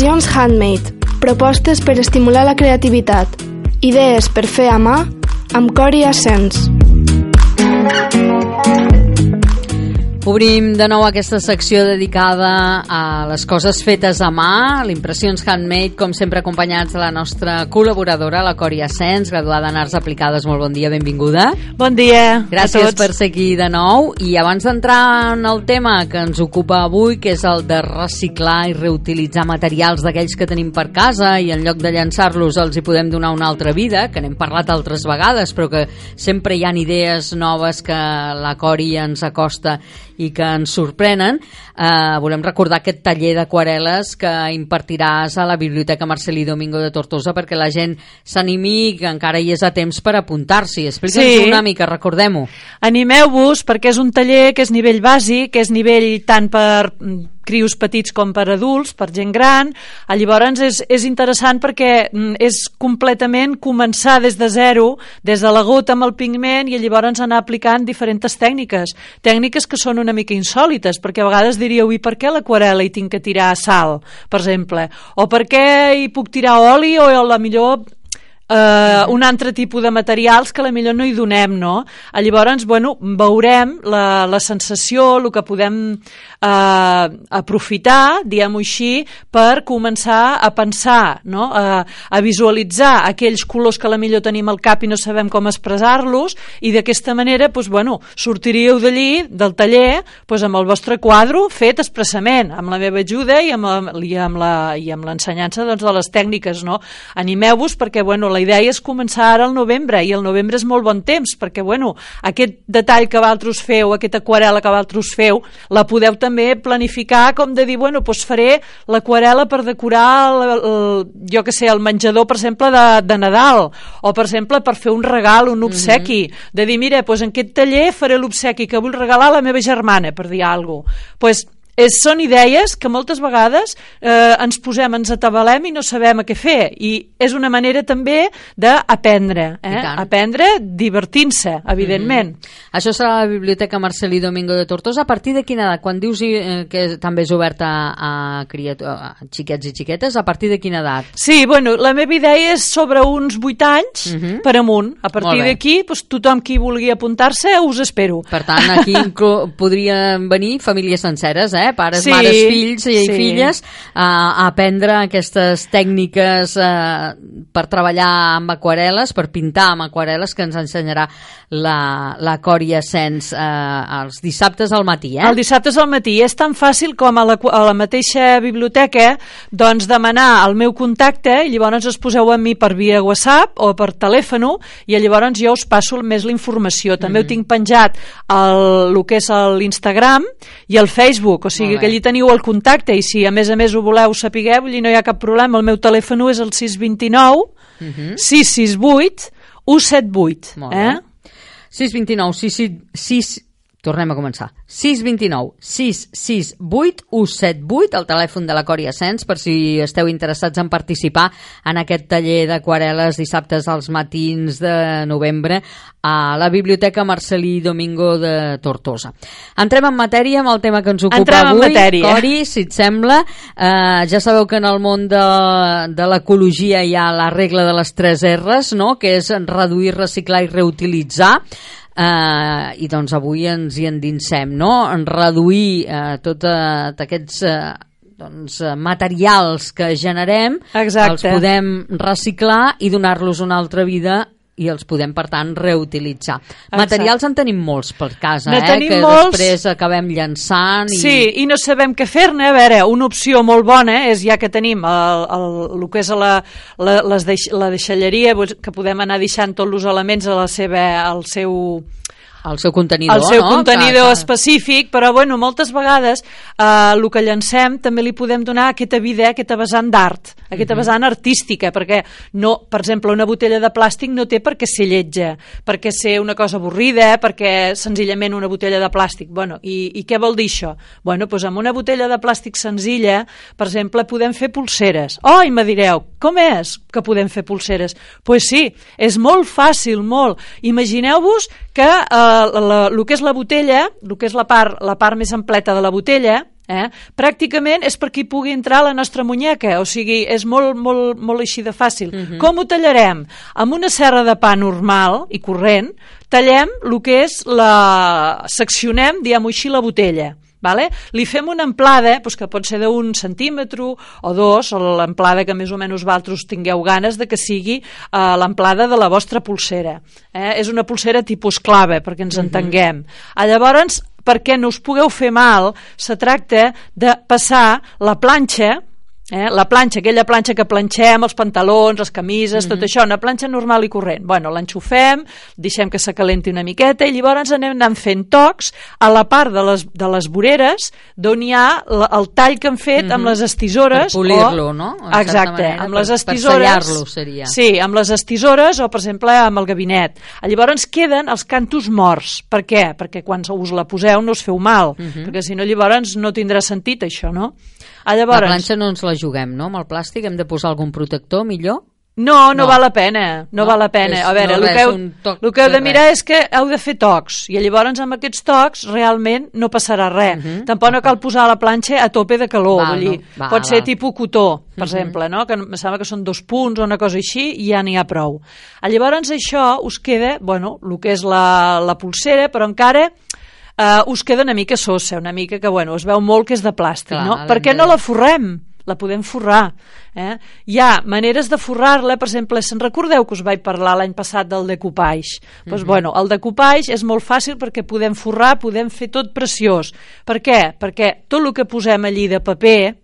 Impressions Handmade. Propostes per estimular la creativitat. Idees per fer a mà amb cor i ascens. Obrim de nou aquesta secció dedicada a les coses fetes a mà, l'Impressions Handmade, com sempre acompanyats de la nostra col·laboradora, la Cori Asens, graduada en Arts Aplicades. Molt bon dia, benvinguda. Bon dia Gràcies per ser aquí de nou. I abans d'entrar en el tema que ens ocupa avui, que és el de reciclar i reutilitzar materials d'aquells que tenim per casa i en lloc de llançar-los els hi podem donar una altra vida, que n'hem parlat altres vegades, però que sempre hi han idees noves que la Cori ens acosta i que ens sorprenen. Eh, volem recordar aquest taller d'aquarel·les que impartiràs a la Biblioteca Marcelí Domingo de Tortosa perquè la gent s'animi que encara hi és a temps per apuntar-s'hi. Explica'ns Sí. una mica, recordem-ho. Animeu-vos perquè és un taller que és nivell bàsic, que és nivell tant per crios petits com per adults, per gent gran. Ah, Llavors és, és interessant perquè mm, és completament començar des de zero, des de la gota amb el pigment i llavors anar aplicant diferents tècniques. Tècniques que són una mica insòlites, perquè a vegades diríeu, i per què l'aquarela hi tinc que tirar sal, per exemple? O per què hi puc tirar oli o a la millor eh, un altre tipus de materials que la millor no hi donem, no? Llavors, bueno, veurem la, la sensació, el que podem eh, aprofitar, diguem-ho així, per començar a pensar, no? a, a visualitzar aquells colors que la millor tenim al cap i no sabem com expressar-los i d'aquesta manera, doncs, bueno, sortiríeu d'allí, del taller, doncs, amb el vostre quadre fet expressament, amb la meva ajuda i amb la i amb l'ensenyança doncs, de les tècniques. No? Animeu-vos perquè bueno, la idea és començar ara al novembre i el novembre és molt bon temps perquè bueno, aquest detall que vosaltres feu, aquesta aquarela que vosaltres feu, la podeu també planificar com de dir, bueno, doncs faré l'aquarela per decorar el, el, jo que sé, el menjador, per exemple, de, de Nadal, o per exemple per fer un regal, un obsequi, mm -hmm. de dir, mira, doncs en aquest taller faré l'obsequi que vull regalar a la meva germana, per dir alguna cosa. Pues, és, són idees que moltes vegades eh, ens posem, ens atabalem i no sabem a què fer i és una manera també d'aprendre eh? aprendre divertint-se, evidentment Això serà a la Biblioteca Marcelí Domingo de Tortosa. A partir de quina edat? Quan dius eh, que també és oberta a, criatu- a xiquets i xiquetes, a partir de quina edat? Sí, bueno, la meva idea és sobre uns 8 anys Mhm. per amunt. A partir d'aquí, doncs, tothom qui vulgui apuntar-se us espero. Per tant, aquí podrien venir famílies senceres, eh? Pares, Sí, mares, fills i sí. filles, a, a aprendre aquestes tècniques eh, per treballar amb aquarel·les, per pintar amb aquarel·les, que ens ensenyarà la, la Cori Ascens eh, els dissabtes al matí. Eh? El dissabte al matí és tan fàcil com a la, a la mateixa biblioteca doncs demanar el meu contacte i llavors us poseu amb mi per via WhatsApp o per telèfon i llavors jo us passo més la informació. També Mhm. ho tinc penjat el, el que és l'Instagram i el Facebook, o sigui Molt que allí teniu el contacte i si a més a més ho voleu vull dir, no hi ha cap problema. El meu telèfon és el 629 Mhm. 668 178. Molt eh? bé. 629 6, 6, tornem a començar 629 668 178 el telèfon de la Cori Ascens per si esteu interessats en participar en aquest taller d'aquarel·les dissabtes als matins de novembre a la Biblioteca Marcelí Domingo de Tortosa. Entrem en matèria amb el tema que ens ocupa Entrem en avui. matèria. Cori, si et sembla, eh, ja sabeu que en el món de, de l'ecologia hi ha la regla de les tres R's, no? que és reduir, reciclar i reutilitzar. Uh, i doncs avui ens hi endinsem no? en reduir uh, tots uh, aquests uh, doncs, eh, materials que generem Exacte. els podem reciclar i donar-los una altra vida i els podem, per tant, reutilitzar. Materials en tenim molts per casa, eh? tenim que molts. després acabem llançant i... Sí, i no sabem què fer-ne. A veure, una opció molt bona és, ja que tenim el, el, el que és la, la, les deix, la deixalleria, que podem anar deixant tots els elements a la seva, al seu el seu contenidor, el seu no? contenidor que- específic, però bueno, moltes vegades eh, el que llancem també li podem donar aquesta vida, aquesta vessant d'art, aquesta vessant artística, perquè no, per exemple, una botella de plàstic no té per què ser lletja, per què ser una cosa avorrida, perquè senzillament una botella de plàstic. Bueno, i, i què vol dir això? Bueno, doncs amb una botella de plàstic senzilla, per exemple, podem fer pulseres. Oh, i me direu, com és que podem fer pulseres? Doncs pues sí, és molt fàcil, molt. Imagineu-vos que eh, la, la, el que és la botella, el que és la part, la part més ampleta de la botella, Eh? Pràcticament és perquè hi pugui entrar la nostra muñeca, o sigui, és molt, molt, molt així de fàcil. Uh -huh. Com ho tallarem? Amb una serra de pa normal i corrent, tallem el que és la... seccionem, diguem-ho així, la botella. Vale? Li fem una amplada, doncs que pot ser d'un centímetre o dos, o l'amplada que més o menys vosaltres tingueu ganes de que sigui eh, l'amplada de la vostra pulsera. Eh? És una pulsera tipus clave, perquè ens uh -huh. entenguem. A llavors, perquè no us pugueu fer mal, se tracta de passar la planxa Eh? La planxa, aquella planxa que planxem, els pantalons, les camises, mm -hmm. tot mhm. això, una planxa normal i corrent. Bueno, l'enxufem, deixem que s'acalenti una miqueta i llavors anem anant fent tocs a la part de les, de les voreres d'on hi ha la, el tall que hem fet mm -hmm. amb mhm. les estisores. Per polir-lo, no? En Exacte, manera, amb les estisores. Per seria. Sí, amb les estisores o, per exemple, amb el gabinet. Llavors queden els cantos morts. Per què? Perquè quan us la poseu no us feu mal, mm -hmm. perquè si no llavors no tindrà sentit això, no? Ah, llavors... La planxa no ens la juguem, no? Amb el plàstic hem de posar algun protector millor? No, no, no val la pena, no, no val la pena. És, a veure, no el, que heu, el que heu de mirar res. és que heu de fer tocs, i llavors amb aquests tocs realment no passarà res. Uh mhm. -huh. Tampoc no cal posar la planxa a tope de calor, val, vull dir, no. val, pot ser val. tipus cotó, per uh mhm. -huh. exemple, no? que em sembla que són dos punts o una cosa així, i ja n'hi ha prou. Llavors això us queda, bueno, el que és la, la pulsera, però encara uh, us queda una mica sosa, una mica que, bueno, es veu molt que és de plàstic, Clar, no? Per què no la forrem? La podem forrar. Eh? Hi ha maneres de forrar-la, per exemple, se'n recordeu que us vaig parlar l'any passat del decoupage? Doncs, mm -hmm. bueno, el decoupage és molt fàcil perquè podem forrar, podem fer tot preciós. Per què? Perquè tot el que posem allí de paper,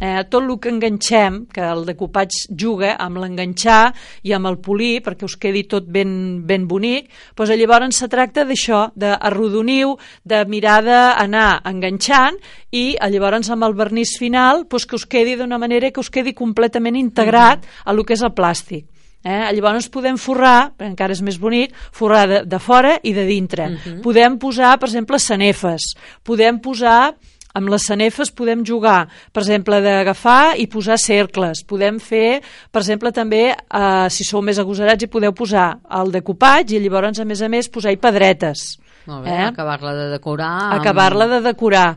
eh, tot el que enganxem, que el decopatge juga amb l'enganxar i amb el polir perquè us quedi tot ben, ben bonic, doncs llavors se tracta d'això, d'arrodoniu, de mirar d'anar enganxant i llavors amb el vernís final doncs que us quedi d'una manera que us quedi completament integrat a lo que és el plàstic. Eh? Llavors podem forrar, encara és més bonic, forrar de, de fora i de dintre. Uh -huh. Podem posar, per exemple, sanefes. Podem posar amb les sanefes podem jugar, per exemple, d'agafar i posar cercles. Podem fer, per exemple, també, eh, si sou més agosarats, hi podeu posar el decopatge i llavors, a més a més, posar-hi pedretes. Molt bé, eh? acabar-la de decorar. Amb... Acabar-la de decorar.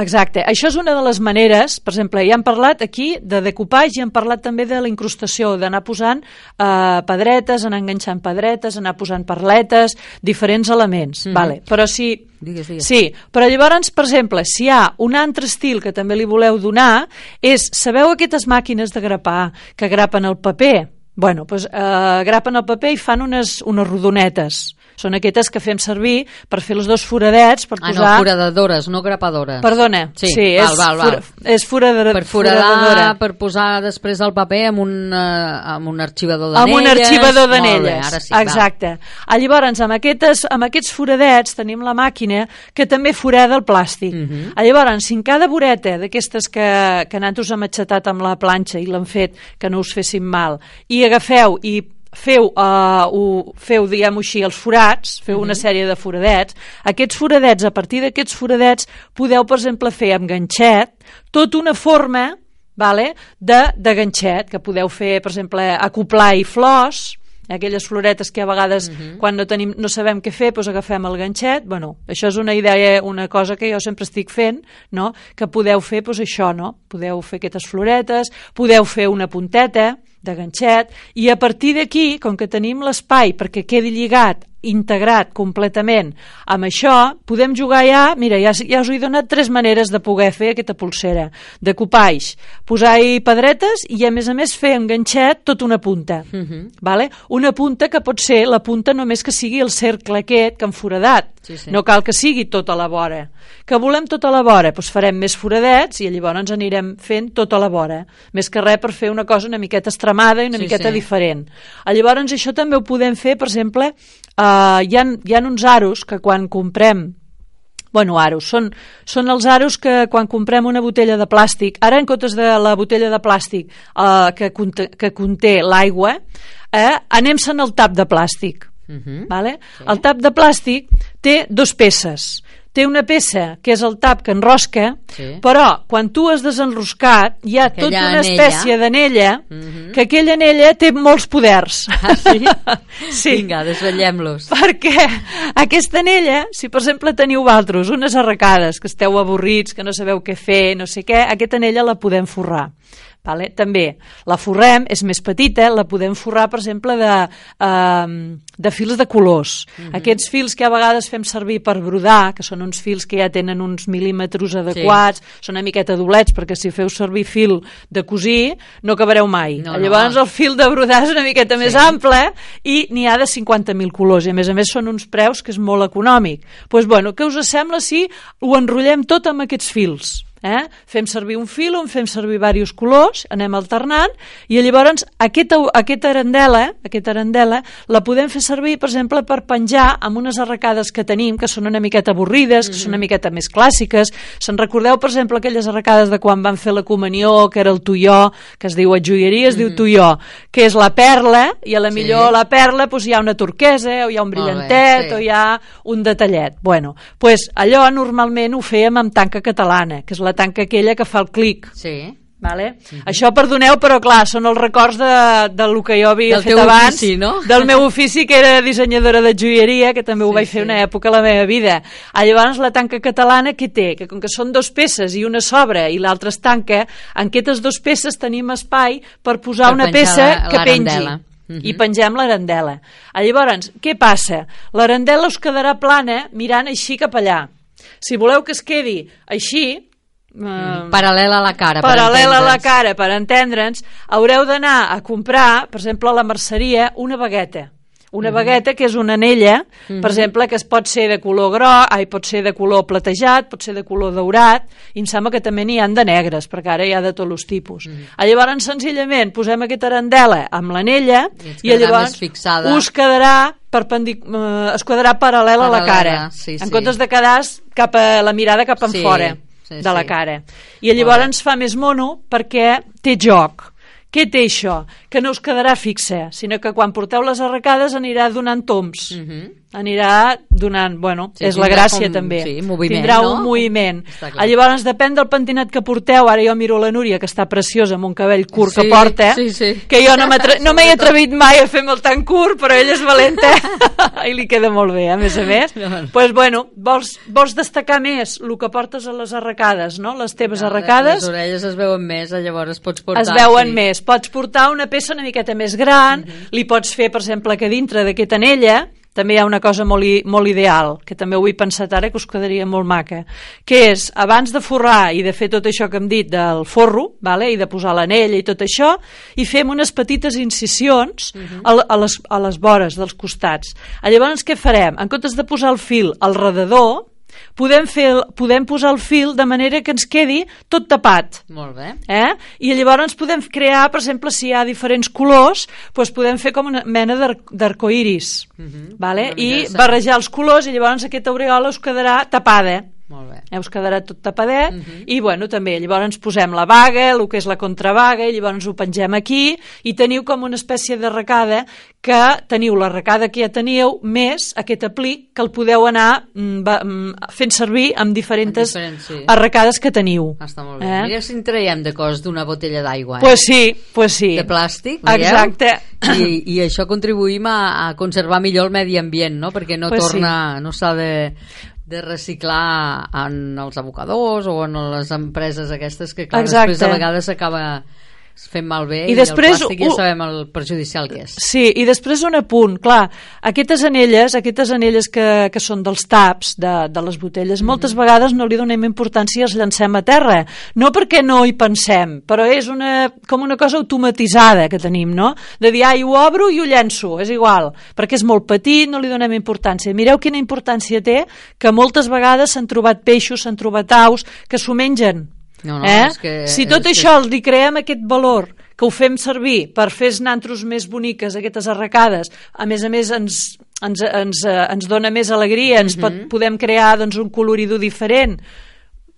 Exacte, això és una de les maneres, per exemple, ja hem parlat aquí de decopatge i hem parlat també de la incrustació, d'anar posant eh, pedretes, anar enganxant pedretes, anar posant perletes, diferents elements, mm -hmm. vale. però si... Digues, digues. Sí, però llavors, per exemple, si hi ha un altre estil que també li voleu donar, és, sabeu aquestes màquines de grapar que grapen el paper? Bueno, doncs eh, grapen el paper i fan unes, unes rodonetes són aquestes que fem servir per fer els dos foradets per posar... Ah, no, foradadores, no grapadores. Perdona, sí, sí val, és, val, val. Fura, és foradora, per foradar, foradadora. per posar després el paper amb un, uh, amb un arxivador d'anelles. Amb un arxivador d'anelles, sí, Exacte. Ah, llavors, amb, aquestes, amb aquests foradets tenim la màquina que també forada el plàstic. Uh -huh. ah, llavors, si en cada voreta d'aquestes que, que nosaltres hem aixetat amb la planxa i l'han fet que no us fessin mal, i agafeu i feu, uh, ho, feu diguem-ho així, els forats, feu uh -huh. una mhm. sèrie de foradets, aquests foradets, a partir d'aquests foradets, podeu, per exemple, fer amb ganxet tota una forma vale, de, de ganxet, que podeu fer, per exemple, acoplar i flors, aquelles floretes que a vegades uh -huh. quan no, tenim, no sabem què fer doncs agafem el ganxet bueno, això és una idea, una cosa que jo sempre estic fent no? que podeu fer doncs això, no? podeu fer aquestes floretes podeu fer una punteta de ganxet, i a partir d'aquí, com que tenim l'espai perquè quedi lligat integrat completament amb això, podem jugar ja, mira, ja, ja us he donat tres maneres de poder fer aquesta pulsera, de copaix, posar-hi pedretes i a més a més fer enganxet tot una punta, uh mhm. -huh. vale? una punta que pot ser la punta només que sigui el cercle aquest que han foradat, sí, sí. no cal que sigui tota la vora. Que volem tota la vora, doncs farem més foradets i llavors ens anirem fent tota la vora, més que res per fer una cosa una miqueta estremada i una sí, miqueta sí. diferent. Llavors això també ho podem fer, per exemple, Uh, hi, ha, hi ha uns aros que quan comprem bueno, aros, són, són els aros que quan comprem una botella de plàstic, ara en comptes de la botella de plàstic uh, que, conté, que conté l'aigua, eh, anem-se'n al tap de plàstic. Uh mhm. -huh. vale? sí. El tap de plàstic té dos peces. Té una peça que és el tap que enrosca, Sí. però quan tu has desenroscat hi ha Aquella tota una anella. espècie d'anella Mhm. que aquella anella té molts poders. Ah, sí? sí. Vinga, desvetllem-los. Perquè aquesta anella, si per exemple teniu vosaltres unes arracades, que esteu avorrits, que no sabeu què fer, no sé què, aquesta anella la podem forrar. Vale? També la forrem, és més petita, la podem forrar, per exemple, de, uh, de fils de colors. Aquests fils que a vegades fem servir per brodar, que són uns fils que ja tenen uns mil·límetres adequats, són una miqueta doblets, perquè si feu servir fil de cosir, no acabareu mai. No, no. Llavors el fil de brodar és una miqueta més ample i n'hi ha de 50.000 colors i a més a més són uns preus que és molt econòmic. Doncs pues, bueno, què us sembla si ho enrotllem tot amb aquests fils? Eh? Fem servir un fil o en fem servir diversos colors, anem alternant i llavors aquesta, aquesta arandela, aquesta arandela la podem fer servir, per exemple, per penjar amb unes arracades que tenim, que són una miqueta avorrides, que són una miqueta més clàssiques. Se'n recordeu, per exemple, aquelles arracades de quan van fer la comunió, que era el tuió, que es diu a joieria, es diu tuió, que és la perla, i a la Sí. millor la perla doncs, hi ha una turquesa, o hi ha un Molt bé, brillantet, sí. o hi ha un detallet. Bueno, pues allò normalment ho fèiem amb tanca catalana, que és la tanca aquella que fa el clic. Sí. Vale? Això perdoneu, però clar, són els records de, de lo que jo havia Del fet abans, ofici, no? del meu ofici, que era dissenyadora de joieria, que també ho Sí, vaig fer sí. una època a la meva vida. Ah, llavors, la tanca catalana, què té? Que com que són dos peces i una s'obre i l'altra es tanca, en aquestes dues peces tenim espai per posar Per una peça la- que pengi. l'arandela. Mhm. I pengem l'arandela. Ah, llavors, què passa? L'arandela us quedarà plana mirant així cap allà. Si voleu que es quedi així, eh, Paral·lela a la cara. per paral·lela a la cara per entendre'ns, haureu d'anar a comprar, per exemple, a la merceria, una bagueta. Una Mhm. bagueta que és una anella, per exemple, que es pot ser de color groc, ai, pot ser de color platejat, pot ser de color daurat, i em sembla que també n'hi han de negres, perquè ara hi ha de tots els tipus. Mhm. Ah, Llavors, senzillament, posem aquesta arandela amb l'anella I i llavors us quedarà perpendic eh, es quedarà paral·lela a la cara. sí, en sí. comptes de quedar cap a la mirada cap Sí, enfora sí, de la cara. I llavors ens fa més mono perquè té joc. Què té això? Que no us quedarà fixa, sinó que quan porteu les arracades anirà donant toms. Mhm. Anirà donant, bueno, Sí, és la gràcia com- també. sí, moviment, Tindrà no? un moviment. Ah, Llavors depèn del pentinat que porteu. Ara jo miro la Núria, que està preciosa amb un cabell curt Sí, que porta, sí, sí. que jo no m'atre- no m'he atrevit mai a fer-me'l tan curt, però ella és valenta i li queda molt bé, a més a més. Doncs pues, bueno, vols, vols destacar més el que portes a les arracades, no? Les teves arracades Les orelles es veuen més, eh, llavors pots portar... es veuen sí. més. Pots portar una peça una miqueta més gran, li pots fer, per exemple, que dintre d'aquesta anella també hi ha una cosa molt, molt ideal, que també ho he pensat ara, que us quedaria molt maca, que és, abans de forrar i de fer tot això que hem dit del forro, vale? i de posar l'anella i tot això, i fem unes petites incisions a, a, les, a les vores dels costats. Ah, Llavors, què farem? En comptes de posar el fil al redador, podem, fer, el- podem posar el fil de manera que ens quedi tot tapat. Molt bé. Eh? I llavors podem crear, per exemple, si hi ha diferents colors, doncs podem fer com una mena d'ar- d'arcoiris, vale? Una i mica de- barrejar els colors i llavors aquesta aureola us quedarà tapada. Molt bé. Eh, us quedarà tot tapadet i bueno, també llavors ens posem la vaga, el que és la contravaga i llavors ho pengem aquí i teniu com una espècie de recada que teniu la recada que ja teníeu més aquest aplic que el podeu anar mm, mm, fent servir amb diferents diferents, sí. arracades que teniu Està molt bé. Eh? Mira si en traiem de cos d'una botella d'aigua, eh? Pues sí, pues sí. de plàstic, veieu? Exacte. I, I això contribuïm a, a conservar millor el medi ambient, no? Perquè no Pues torna, no s'ha de, de reciclar en els abocadors o en les empreses aquestes que, clar, Exacte. després a vegades s'acaba fent malbé I i, després el plàstic ja sabem el perjudicial que és. Sí, i després un apunt, clar, aquestes anelles, aquestes anelles que, que són dels taps de, de les botelles, Mhm. moltes vegades no li donem importància i els llancem a terra. No perquè no hi pensem, però és una, com una cosa automatitzada que tenim, no? De dir, ai, ho obro i ho llenço, és igual, perquè és molt petit, no li donem importància. Mireu quina importància té que moltes vegades s'han trobat peixos, s'han trobat aus, que s'ho mengen. No, no, eh? és que- si tot és que- això li creem aquest valor que ho fem servir per fer nantros més boniques, aquestes arracades, a més a més ens, ens, ens, ens dona més alegria, ens pot, Mhm. podem crear doncs, un coloridor diferent.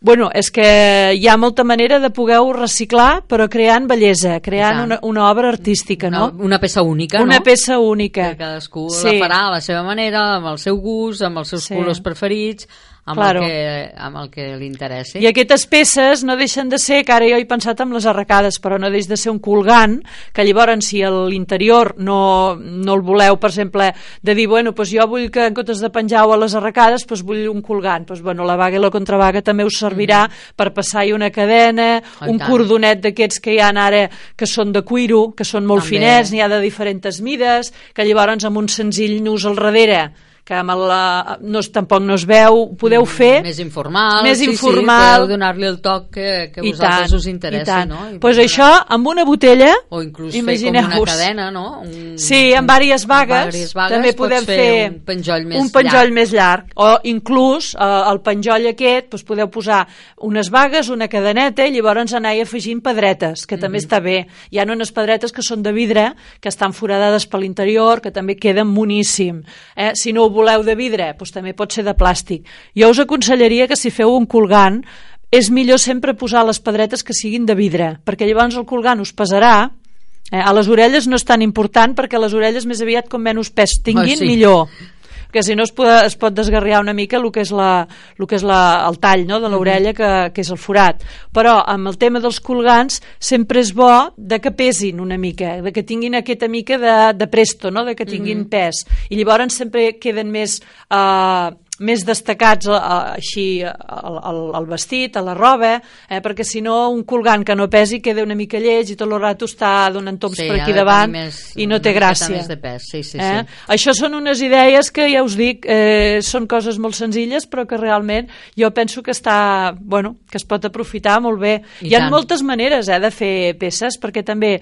Bueno, és que hi ha molta manera de poder-ho reciclar, però creant bellesa, creant una, una obra artística, Una, no? una peça única, Una no? peça única. que cadascú Sí. la farà a la seva manera, amb el seu gust, amb els seus Sí. colors preferits, amb, Claro. el, que, amb el que li interessi. I aquestes peces no deixen de ser, que ara jo he pensat amb les arracades, però no deix de ser un colgant, que llavors si a l'interior no, no el voleu, per exemple, de dir, bueno, doncs jo vull que en comptes de penjar a les arracades, doncs vull un colgant. Doncs, bueno, la vaga i la contravaga també us servirà per passar-hi una cadena, Oh, un tant. cordonet d'aquests que hi ha ara, que són de cuiro, que són molt També. finets, n'hi ha de diferents mides, que llavors amb un senzill nus al darrere, que amb la, no, es- tampoc no es veu, podeu fer Més informal. Més sí, informal. Sí, podeu donar-li el toc que, que a vosaltres us interessi, i tant. no? I pues això, amb una botella, O inclús fer com una cadena, no? Un, Sí, amb diverses vagues, amb vagues també podem fer, fer un penjoll més un penjoll llarg. més llarg. O inclús eh, el penjoll aquest doncs podeu posar unes vagues, una cadeneta i llavors anar-hi afegint pedretes, que Mhm. també està bé. Hi ha unes pedretes que són de vidre, que estan foradades per l'interior, que també queden moníssim. Eh? Si no ho voleu de vidre, doncs també pot ser de plàstic. Jo us aconsellaria que si feu un colgant és millor sempre posar les pedretes que siguin de vidre, perquè llavors el colgant us pesarà Eh, a les orelles no és tan important perquè les orelles més aviat com menys pes tinguin, Ah, sí. millor que si no es pot, es pot desgarriar una mica el que és, la, el, que és la, el tall no, de l'orella, que, que és el forat. Però amb el tema dels colgants sempre és bo de que pesin una mica, de que tinguin aquesta mica de, de presto, no? de que tinguin pes. I llavors sempre queden més... Eh, més destacats eh, així al, al, al vestit, a la roba, eh, perquè si no un colgant que no pesi queda una mica lleig i tot el rato està donant toms Sí, per aquí davant més, i no té gràcia. més de pes, sí, sí, eh? sí. Això són unes idees que ja us dic, eh, són coses molt senzilles però que realment jo penso que està, bueno, que es pot aprofitar molt bé. I Hi ha tant. moltes maneres eh, de fer peces perquè també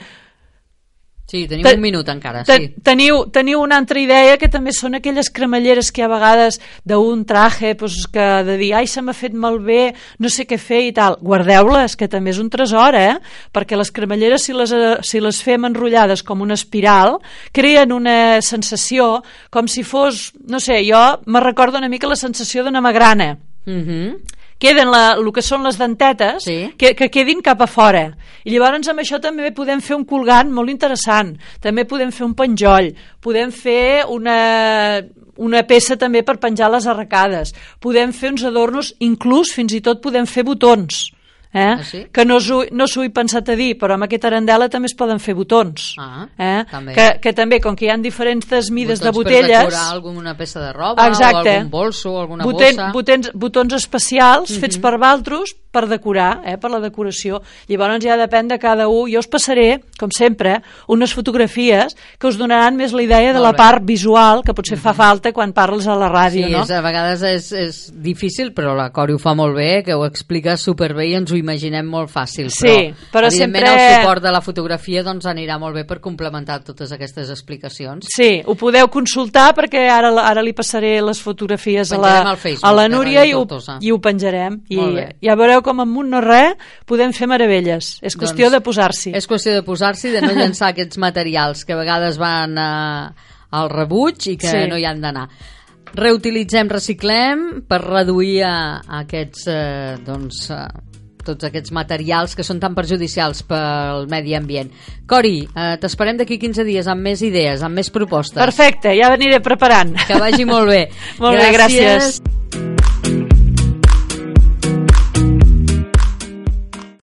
Sí, tenim Te- un minut encara, sí. Teniu, teniu una altra idea que també són aquelles cremalleres que a vegades d'un traje pues, que de dir, ai, se m'ha fet malbé, no sé què fer i tal. Guardeu-les, que també és un tresor, eh? Perquè les cremalleres, si les, eh, si les fem enrotllades com una espiral, creen una sensació com si fos, no sé, jo me recordo una mica la sensació d'una magrana Mhm. Queden la, el que són les dentetes Sí. que, que quedin cap a fora. I llavors amb això també podem fer un colgant molt interessant, també podem fer un penjoll. Podem fer una, una peça també per penjar les arracades. Podem fer uns adornos inclús fins i tot podem fer botons Eh? Ah, sí? que no s'ho no he pensat a dir però amb aquesta arandela també es poden fer botons Ah, eh? també. Que, que també com que hi ha diferents mides de Botons botelles Per decorar alguna peça de roba Exacte. o algun bolso o alguna Boten, bossa. botons, botons especials fets per valtros per decorar, eh, per la decoració. Llavors ja depèn de cada un. Jo us passaré, com sempre, unes fotografies que us donaran més la idea de la part visual que potser fa falta quan parles a la ràdio, Sí, no? és, a vegades és, és difícil, però la Cori ho fa molt bé, que ho explica superbé i ens ho imaginem molt fàcil. Sí, però, però evidentment sempre- el suport de la fotografia doncs, anirà molt bé per complementar totes aquestes explicacions. Sí, ho podeu consultar perquè ara, ara li passaré les fotografies a la, Facebook a la de Núria i ho, i ho penjarem. I ja veureu com amb un no res podem fer meravelles. És qüestió Doncs de posar-s'hi. És qüestió de posar-s'hi, de no llançar aquests materials que a vegades van eh, al rebuig i que Sí. no hi han d'anar. Reutilitzem, reciclem per reduir a, a aquests, eh, doncs, eh, tots aquests materials que són tan perjudicials pel medi ambient. Cori, eh, t'esperem d'aquí 15 dies amb més idees, amb més propostes. Perfecte, ja aniré preparant. Que vagi molt bé. Molt bé, gràcies.